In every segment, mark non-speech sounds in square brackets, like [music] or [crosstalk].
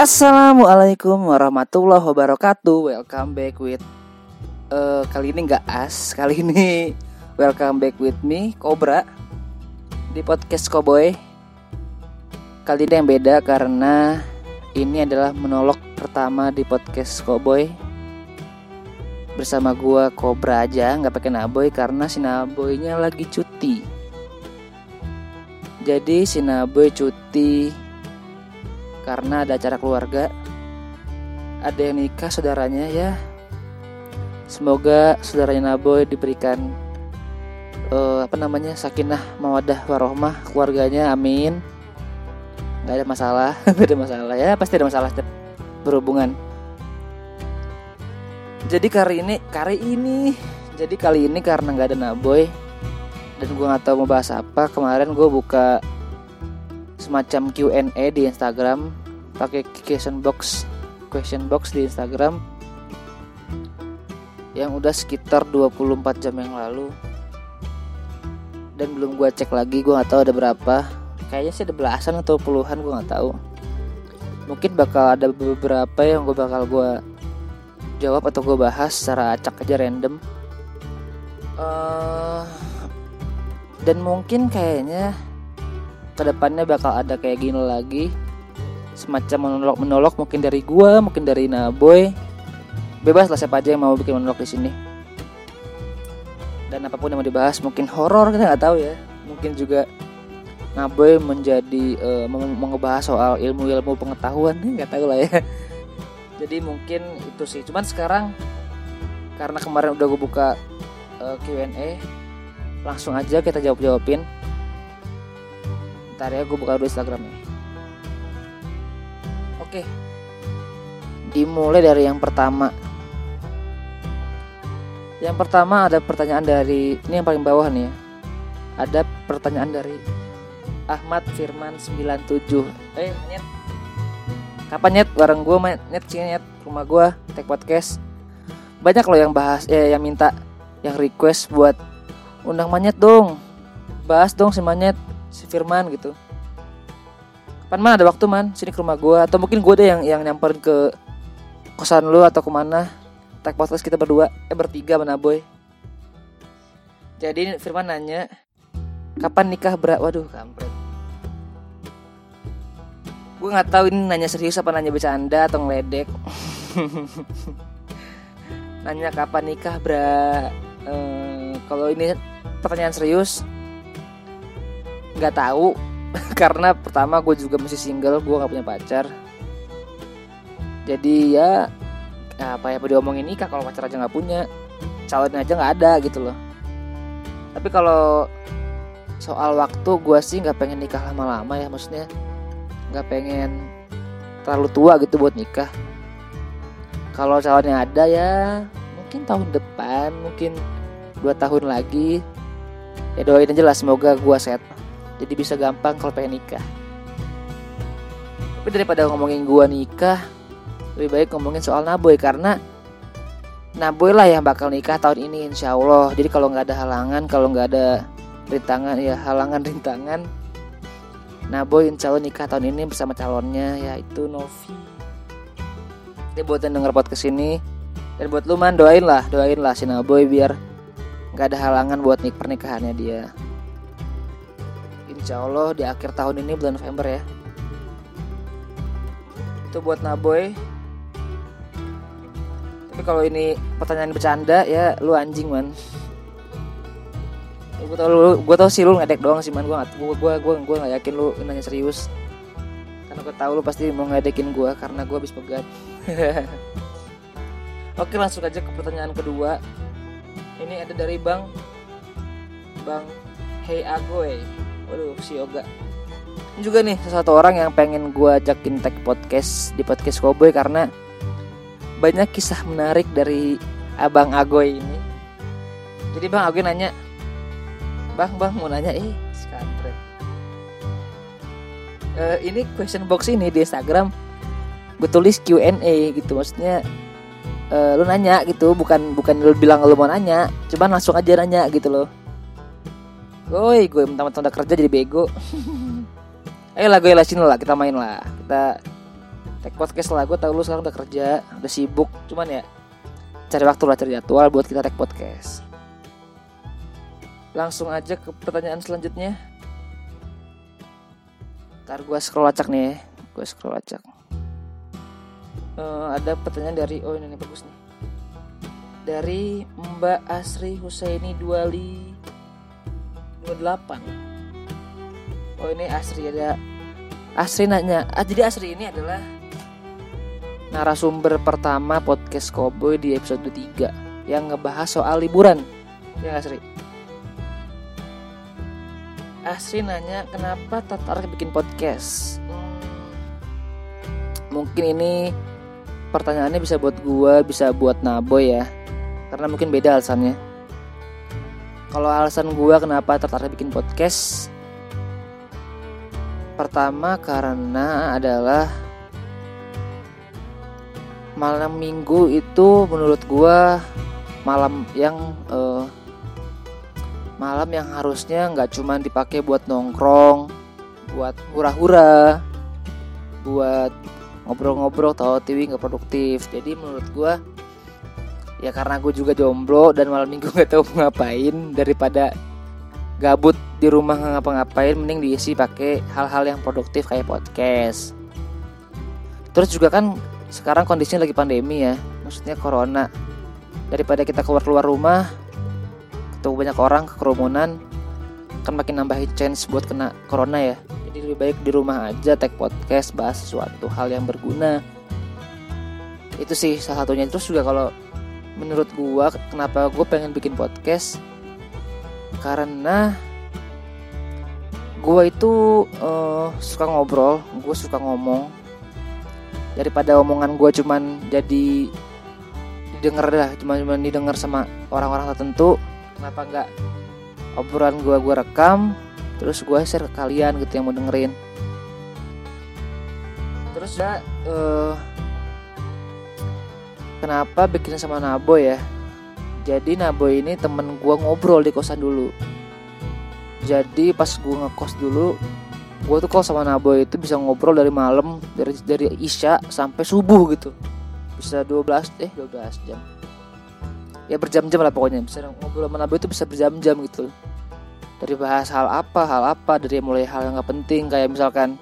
Assalamualaikum warahmatullahi wabarakatuh. Welcome back with uh, kali ini nggak as, [laughs] kali ini welcome back with me Cobra di podcast Cowboy. Kali ini yang beda karena ini adalah monolog pertama di podcast Cowboy bersama gua Cobra aja nggak pakai Naboy karena si Naboynya lagi cuti. Jadi si Naboy cuti karena ada acara keluarga ada yang nikah saudaranya ya. Semoga saudaranya Naboy diberikan uh, apa namanya sakinah mawadah warohmah keluarganya amin. Nggak ada masalah [laughs] nggak ada masalah ya pasti ada masalah setiap berhubungan. Jadi kali ini kali ini jadi kali ini karena nggak ada Naboy dan gue nggak tahu mau bahas apa kemarin gue buka semacam Q&A di Instagram pakai question box question box di Instagram yang udah sekitar 24 jam yang lalu. Dan belum gue cek lagi gue nggak tahu ada berapa. Kayaknya sih ada belasan atau puluhan gue nggak tahu. Mungkin bakal ada beberapa yang gue bakal gue jawab atau gue bahas secara acak aja random. Uh, dan mungkin kayaknya ke depannya bakal ada kayak gini lagi semacam monolog monolog mungkin dari gua mungkin dari Naboy bebas lah siapa aja yang mau bikin monolog di sini. Dan apa pun yang mau dibahas mungkin horor kita nggak tahu ya. Mungkin juga Naboy menjadi uh, ngebahas soal ilmu-ilmu pengetahuan [laughs] nggak tahu lah ya. Jadi mungkin itu sih. Cuman sekarang karena kemarin udah gue buka uh, Q&A langsung aja kita jawab jawabin Ntar ya gue buka dulu Instagramnya Oke. Dimulai dari yang pertama. Yang pertama ada pertanyaan dari Ini yang paling bawah nih ya. Ada pertanyaan dari Ahmad Firman 97 Eh nyet. Kapan nyet? Bareng gue nyet. Sini nyet. Rumah gue Tech Podcast. Banyak loh yang bahas Eh yang minta Yang request buat Undang manyet dong. Bahas dong si manyet si Firman gitu Kapan man ada waktu man? Sini ke rumah gue atau mungkin gue deh yang yang nyamperin ke kosan lu atau ke mana? Tag podcast kita berdua. Eh bertiga mana boy? Jadi Firman nanya kapan nikah bra? Waduh kampret. Gue nggak tahu ini nanya serius apa nanya bercanda atau ngeledek. [laughs] Nanya kapan nikah bra? Ehm, kalau ini pertanyaan serius nggak tahu [laughs] karena pertama gue juga masih single gue nggak punya pacar. Jadi ya apa ya diomongin nikah kalau pacar aja nggak punya. Calon aja nggak ada gitu loh. Tapi kalau soal waktu gue sih nggak pengen nikah lama-lama ya maksudnya nggak pengen terlalu tua gitu buat nikah. Kalau calonnya ada ya mungkin tahun depan mungkin dua tahun lagi. Ya doain aja lah semoga gue set jadi bisa gampang kalau pengen nikah. Tapi daripada ngomongin gua nikah lebih baik ngomongin soal Naboy karena Naboy lah yang bakal nikah tahun ini insya Allah jadi kalau nggak ada halangan kalau nggak ada rintangan ya halangan rintangan Naboy insya Allah nikah tahun ini bersama calonnya yaitu Novi. Jadi buat yang denger podcast ini dan buat lu man doain lah doain lah si Naboy biar nggak ada halangan buat nik pernikahannya dia Insya Allah di akhir tahun ini bulan November ya. Itu buat Naboy. Tapi kalau ini pertanyaan bercanda ya lu anjing man. Ya, Gue tau, lu, gue tau sih lu ngedek doang sih man. Gue gue, gue, gue, gue gak yakin lu nanya serius. Karena gue tau lu pasti mau ngedekin gue Karena gue habis pegat. [laughs] Oke langsung aja ke pertanyaan kedua. Ini ada dari Bang Bang Hey Agoy waduh si Yoga. Juga nih sesuatu orang yang pengen gue ajakin tag podcast di podcast Cowboy karena banyak kisah menarik dari abang Agoy ini. Jadi bang Agoy nanya bang bang mau nanya? Eh skantret uh, ini question box ini di Instagram gue tulis Q&A gitu. Maksudnya uh, lu nanya gitu bukan bukan lu bilang lu mau nanya cuman langsung aja nanya gitu loh Woi, gue mentang-mentang udah kerja jadi bego. [laughs] Ayo lah gue sini lah, kita main lah. Kita tag podcast lah gue tau lu sekarang udah kerja udah sibuk. Cuman ya cari waktu lah cari jadwal buat kita tag podcast. Langsung aja ke pertanyaan selanjutnya. Ntar gue scroll acak nih gue scroll acak. Uh, ada pertanyaan dari oh ini nih bagus nih. Dari Mbak Asri Husaini Duali 28 oh ini Asri ada. Asri nanya ah, jadi Asri ini adalah narasumber pertama podcast Cowboy di episode 3 yang ngebahas soal liburan. Ya Asri? Asri nanya kenapa tertarik bikin podcast? Hmm, mungkin ini pertanyaannya bisa buat gua bisa buat Naboy ya. Karena mungkin beda alasannya kalau alasan gua kenapa tertarik bikin podcast pertama karena adalah malam minggu itu menurut gua malam yang uh, malam yang harusnya nggak cuma dipakai buat nongkrong buat hura-hura buat ngobrol-ngobrol tahu TV nggak produktif. Jadi menurut gue ya karena gue juga jomblo dan malam minggu [laughs] nggak tahu ngapain daripada gabut di rumah nggak ngapa-ngapain mending diisi pakai hal-hal yang produktif kayak podcast. Terus juga kan sekarang kondisinya lagi pandemi ya maksudnya corona. Daripada kita keluar keluar rumah ketemu banyak orang kerumunan kan makin nambahin chance buat kena corona ya. Jadi lebih baik di rumah aja tag podcast bahas sesuatu hal yang berguna. Itu sih salah satunya. Terus juga kalau menurut gua kenapa gua pengen bikin podcast? Karena gua itu uh, suka ngobrol gua suka ngomong. Daripada omongan gua cuman jadi didengar dah cuma cuma didengar sama orang-orang tertentu kenapa nggak obrolan gue gue rekam terus gue share ke kalian gitu yang mau dengerin. Terus ya uh, kenapa bikin sama Nabo ya? Jadi Nabo ini temen gue ngobrol di kosan dulu. Jadi pas gue ngekos dulu gue tuh kalau sama Nabo itu bisa ngobrol dari malam dari dari isya sampai subuh gitu. Bisa 12 eh 12 jam. Ya berjam-jam lah pokoknya. Bisa ngobrol sama Nabi itu bisa berjam-jam gitu. Dari bahas hal apa hal apa dari mulai hal yang nggak penting. Kayak misalkan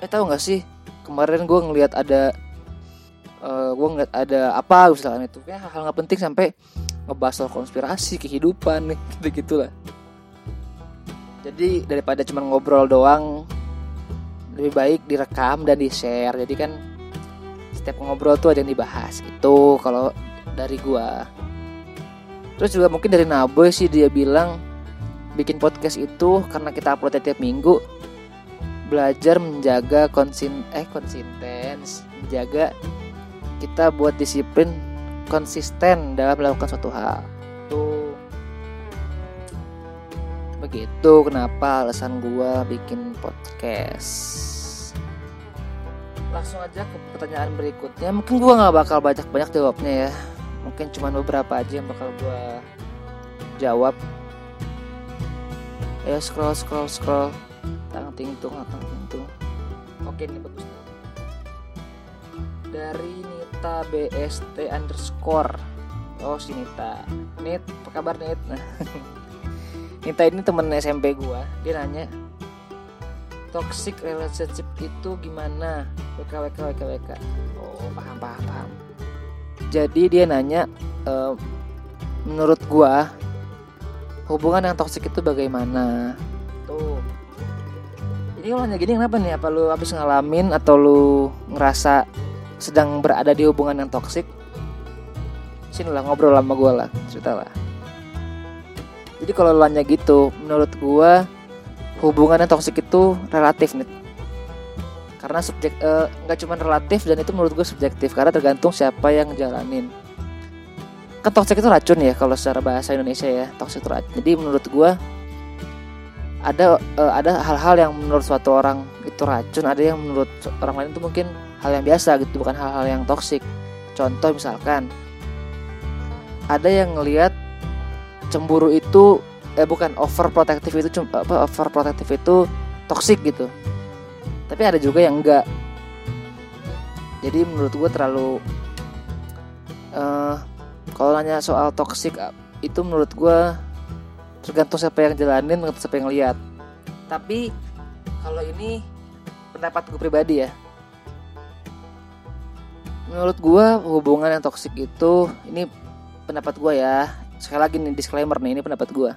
eh tahu nggak sih? Kemarin gue ngelihat ada uh, gue ngeliat ada apa misalkan itu. Kayak hal-hal nggak penting sampai ngebahas soal konspirasi kehidupan [laughs] gitu gitulah jadi daripada cuma ngobrol doang lebih baik direkam dan di share jadi kan setiap ngobrol tuh ada yang dibahas itu kalau dari gua. Terus juga mungkin dari Naboy sih dia bilang bikin podcast itu karena kita upload tiap minggu belajar menjaga konsin eh konsisten menjaga kita buat disiplin konsisten dalam melakukan suatu hal. Tuh begitu kenapa alasan gua bikin podcast? Langsung aja ke pertanyaan berikutnya. Mungkin gua nggak bakal banyak banyak jawabnya ya. Mungkin cuma beberapa aja yang bakal gue jawab. Ya scroll scroll scroll. Tang tingtung tang tingtung oke ini bagus. Dari Nita BST underscore. Oh si Nita Nit apa kabar Nit? Nah [laughs] Nita ini temen SMP gue dia nanya toxic relationship itu gimana? WK WK WK WK oh paham paham paham. Jadi dia nanya e, menurut gua hubungan yang toksik itu bagaimana? Tuh. Ini kalau nanya gini kenapa nih? Apa lu habis ngalamin atau lu ngerasa sedang berada di hubungan yang toksik sini lah ngobrol sama gua lah cerita lah jadi kalau lu nanya gitu menurut gua hubungan yang toksik itu relatif nih. Karena subjek eh, nggak uh, cuma relatif dan itu menurut gue subjektif karena tergantung siapa yang jalanin. Kan toxic itu racun ya kalau secara bahasa Indonesia ya toxic itu racun. Jadi menurut gue ada uh, ada hal-hal yang menurut suatu orang itu racun ada yang menurut orang lain itu mungkin hal yang biasa gitu bukan hal-hal yang toksik contoh misalkan ada yang ngelihat cemburu itu eh bukan overprotective itu apa overprotective itu toksik gitu. Tapi ada juga yang enggak. Jadi menurut gue terlalu uh, kalau nanya soal toxic itu menurut gue tergantung siapa yang jalanin atau siapa yang lihat. Tapi kalau ini pendapat gue pribadi ya menurut gue hubungan yang toksik itu ini pendapat gue ya. Sekali lagi nih disclaimer nih ini pendapat gue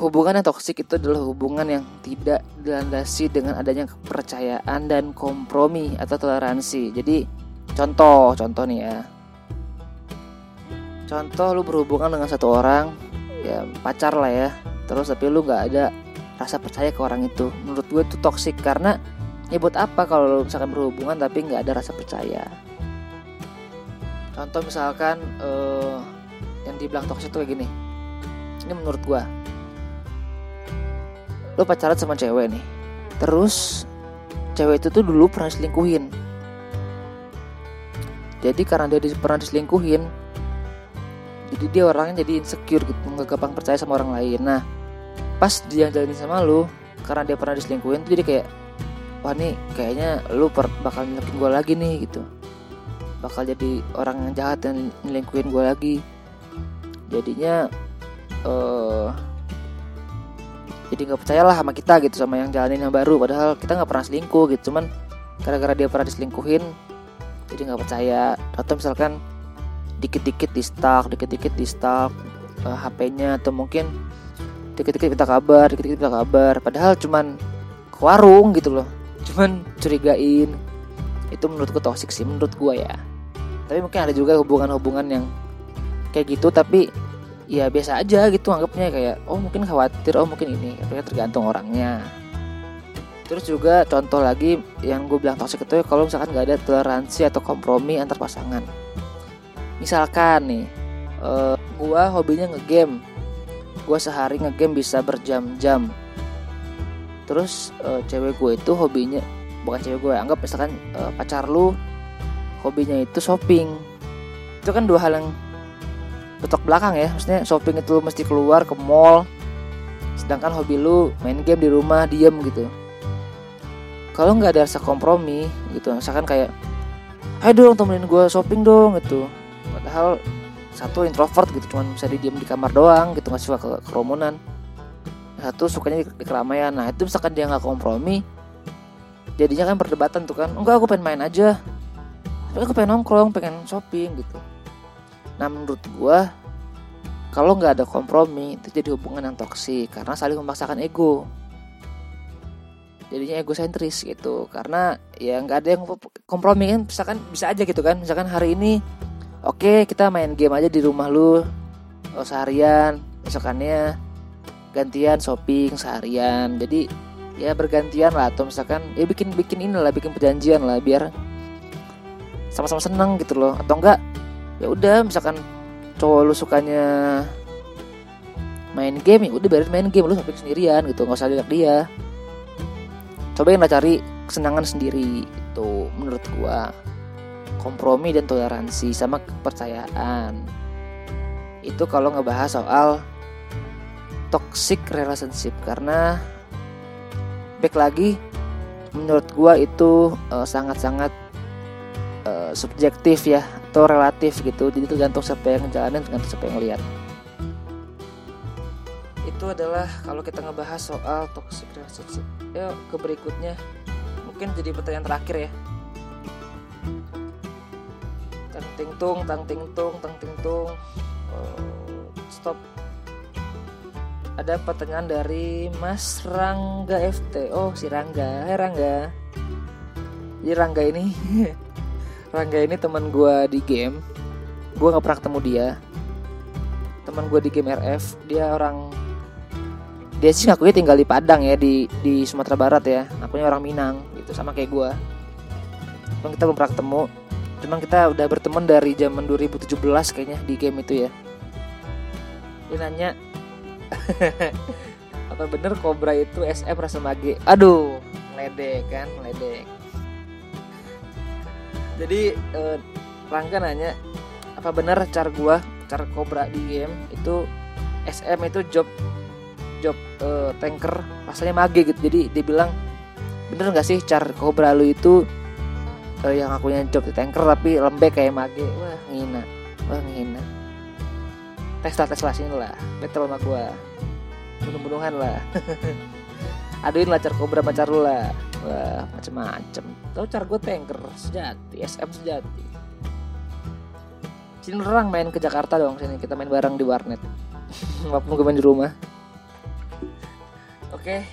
hubungan yang toksik itu adalah hubungan yang tidak dilandasi dengan adanya kepercayaan dan kompromi atau toleransi. Jadi contoh contoh nih ya. Contoh lu berhubungan dengan satu orang ya pacar lah ya. Terus tapi lu nggak ada rasa percaya ke orang itu. Menurut gue itu toksik karena ya buat apa kalau misalkan berhubungan tapi nggak ada rasa percaya? Contoh misalkan uh, yang dibilang toksik itu kayak gini. Ini menurut gue lu pacaran sama cewek nih. Terus cewek itu tuh dulu pernah selingkuhin jadi karena dia pernah diselingkuhin jadi dia orangnya jadi insecure gitu nggak gampang percaya sama orang lain. Nah pas dia jalanin sama lu karena dia pernah diselingkuhin tuh jadi kayak wah nih kayaknya lu per bakal nyelekin gue lagi nih gitu. Bakal jadi orang yang jahat dan nyelingkuhin gue lagi. Jadinya uh, jadi nggak percayalah sama kita gitu sama yang jalanin yang baru. Padahal kita nggak pernah selingkuh gitu. Cuman gara-gara dia pernah diselingkuhin jadi nggak percaya. Atau misalkan dikit-dikit di stuck dikit-dikit di stuck uh, eh, HP-nya atau mungkin dikit-dikit minta kabar dikit-dikit minta kabar. Padahal cuman ke warung gitu loh cuman curigain itu menurutku toxic sih menurut gua ya. Tapi mungkin ada juga hubungan-hubungan yang kayak gitu tapi ya biasa aja gitu anggapnya kayak oh mungkin khawatir oh mungkin ini tapi tergantung orangnya. Terus juga contoh lagi yang gue bilang toxic itu kalau misalkan nggak ada toleransi atau kompromi antar pasangan. Misalkan nih uh, gua hobinya ngegame. Gua sehari ngegame bisa berjam-jam terus uh, cewek gue itu hobinya bukan cewek gue anggap misalkan uh, pacar lu hobinya itu shopping. Itu kan dua hal yang betok belakang ya. Maksudnya shopping itu lu mesti keluar ke mall sedangkan hobi lu main game di rumah diem gitu. Kalau nggak ada rasa kompromi gitu misalkan kayak ayo dong temenin gue shopping dong gitu. Padahal satu introvert gitu cuman bisa didiam di kamar doang gitu nggak suka ke kerumunan satu sukanya di, di keramaian. Nah itu misalkan dia nggak kompromi jadinya kan perdebatan tuh kan. Enggak aku pengen main aja. Tapi aku pengen nongkrong pengen shopping gitu. Nah menurut gua kalau nggak ada kompromi itu jadi hubungan yang toksik. Karena saling memaksakan ego. Jadinya egosentris gitu. Karena ya nggak ada yang kompromi kan misalkan bisa aja gitu kan. Misalkan hari ini oke kita main game aja di rumah lu oh, seharian besokannya gantian shopping seharian. Jadi ya bergantian lah. Atau misalkan ya bikin bikin ini lah bikin perjanjian lah biar sama-sama seneng gitu loh. Atau enggak ya udah misalkan cowok lu sukanya main game ya udah biarin main game lu shopping sendirian gitu. Nggak usah lihat dia. Cobain lah cari kesenangan sendiri itu menurut gua. Kompromi dan toleransi sama kepercayaan. Itu kalau ngebahas soal toxic relationship karena back lagi menurut gua itu uh, sangat-sangat uh, subjektif ya atau relatif gitu. Jadi tergantung siapa yang ngejalanin tergantung siapa yang lihat itu adalah kalau kita ngebahas soal toxic relationship. Ya ke berikutnya. Mungkin jadi pertanyaan terakhir ya. Tang ting tung tang ting tung tang ting tung uh, stop ada pertanyaan dari Mas Rangga FT oh si Rangga. Hai Rangga. Jadi Rangga ini [laughs] Rangga ini teman gue di game. Gue nggak pernah ketemu dia. Teman gue di game RF dia orang dia sih ngakunya tinggal di Padang ya di di Sumatera Barat ya. Akunya orang Minang gitu sama kayak gue Cuman kita belum pernah ketemu. Cuman kita udah berteman dari zaman 2017 kayaknya di game itu ya. Dia nanya [laughs] apa bener Cobra itu SM rasa mage? Aduh, ledek kan, ledek. Jadi eh, Rangga nanya apa bener cara gua cara Cobra di game itu SM itu job job eh, tanker rasanya mage gitu. Jadi dia bilang bener nggak sih cara Cobra lu itu uh, yang akunya job tanker tapi lembek kayak mage wah ngina wah ngina tes lah tes lah sini lah. Battle sama gua. Bunuh-bunuhan lah. [laughs] Aduin lah car kobra pacar lu lah. Wah macem-macem. Tau car gue tanker sejati SM sejati. Sini orang main ke Jakarta dong sini. Kita main bareng di warnet. [laughs] Walaupun gue main di rumah? Oke.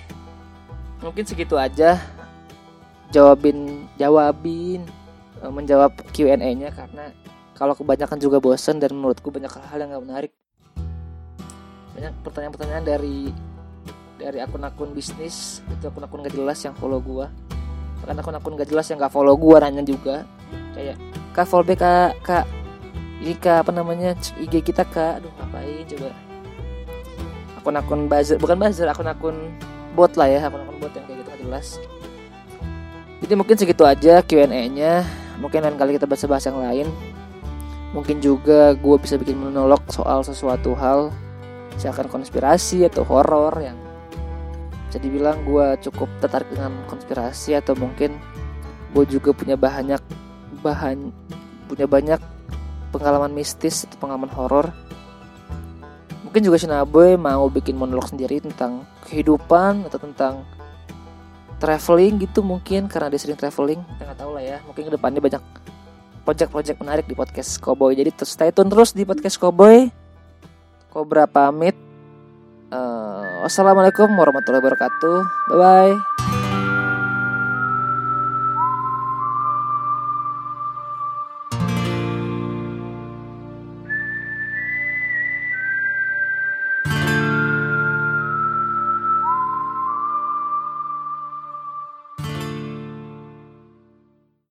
Mungkin segitu aja jawabin jawabin eh, menjawab Q&A nya karena kalau kebanyakan juga bosen dan menurutku banyak hal-hal yang gak menarik. Banyak pertanyaan-pertanyaan dari dari akun-akun bisnis itu akun-akun gak jelas yang follow gua. Bahkan akun-akun gak jelas yang gak follow gua nanya juga. Kayak kak follow back kak kak. Ini kak apa namanya IG kita kak. Aduh ngapain coba. Akun-akun buzzer bukan buzzer akun-akun bot lah ya akun-akun bot yang kayak gitu gak jelas. Jadi mungkin segitu aja Q&A nya mungkin lain kali kita bahas-bahas yang lain mungkin juga gue bisa bikin monolog soal sesuatu hal misalkan konspirasi atau horor yang bisa dibilang gue cukup tertarik dengan konspirasi atau mungkin gue juga punya banyak bahan punya banyak pengalaman mistis atau pengalaman horor. Mungkin juga Shinaboy mau bikin monolog sendiri tentang kehidupan atau tentang traveling gitu mungkin karena dia sering traveling kita nggak tahu lah ya. Mungkin ke depannya banyak project-project menarik di podcast Cowboy jadi terus stay tune terus di podcast Cowboy Cobra pamit Uh, wassalamualaikum warahmatullahi wabarakatuh. Bye bye.